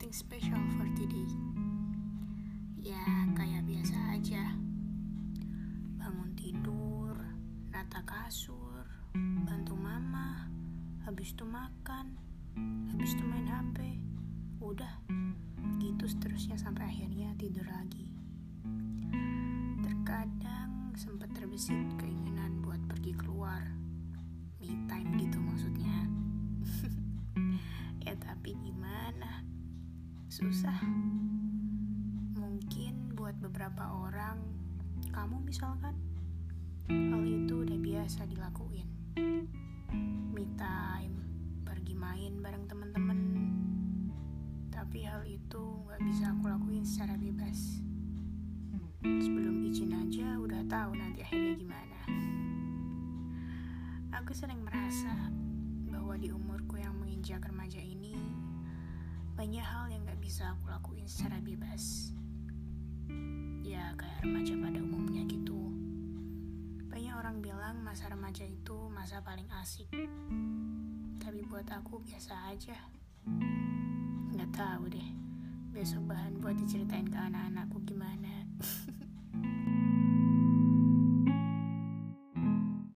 something special for today. Ya, kayak biasa aja. Bangun tidur, nata kasur, bantu mama, habis itu makan, habis itu main HP. Udah, gitu seterusnya sampai akhirnya tidur lagi. Terkadang sempat terbesit kayaknya. Susah. Mungkin buat beberapa orang, kamu misalkan, hal itu udah biasa dilakuin. Me time, pergi main bareng temen-temen. Tapi hal itu gak bisa aku lakuin secara bebas. Sebelum izin aja udah tahu nanti akhirnya gimana. Aku sering merasa bahwa di umurku yang menginjak remaja ini, banyak hal yang gak bisa aku lakuin secara bebas. Ya kayak remaja pada umumnya gitu. Banyak orang bilang masa remaja itu masa paling asik. Tapi buat aku biasa aja. Nggak tahu deh. Besok bahan buat diceritain ke anak-anakku gimana.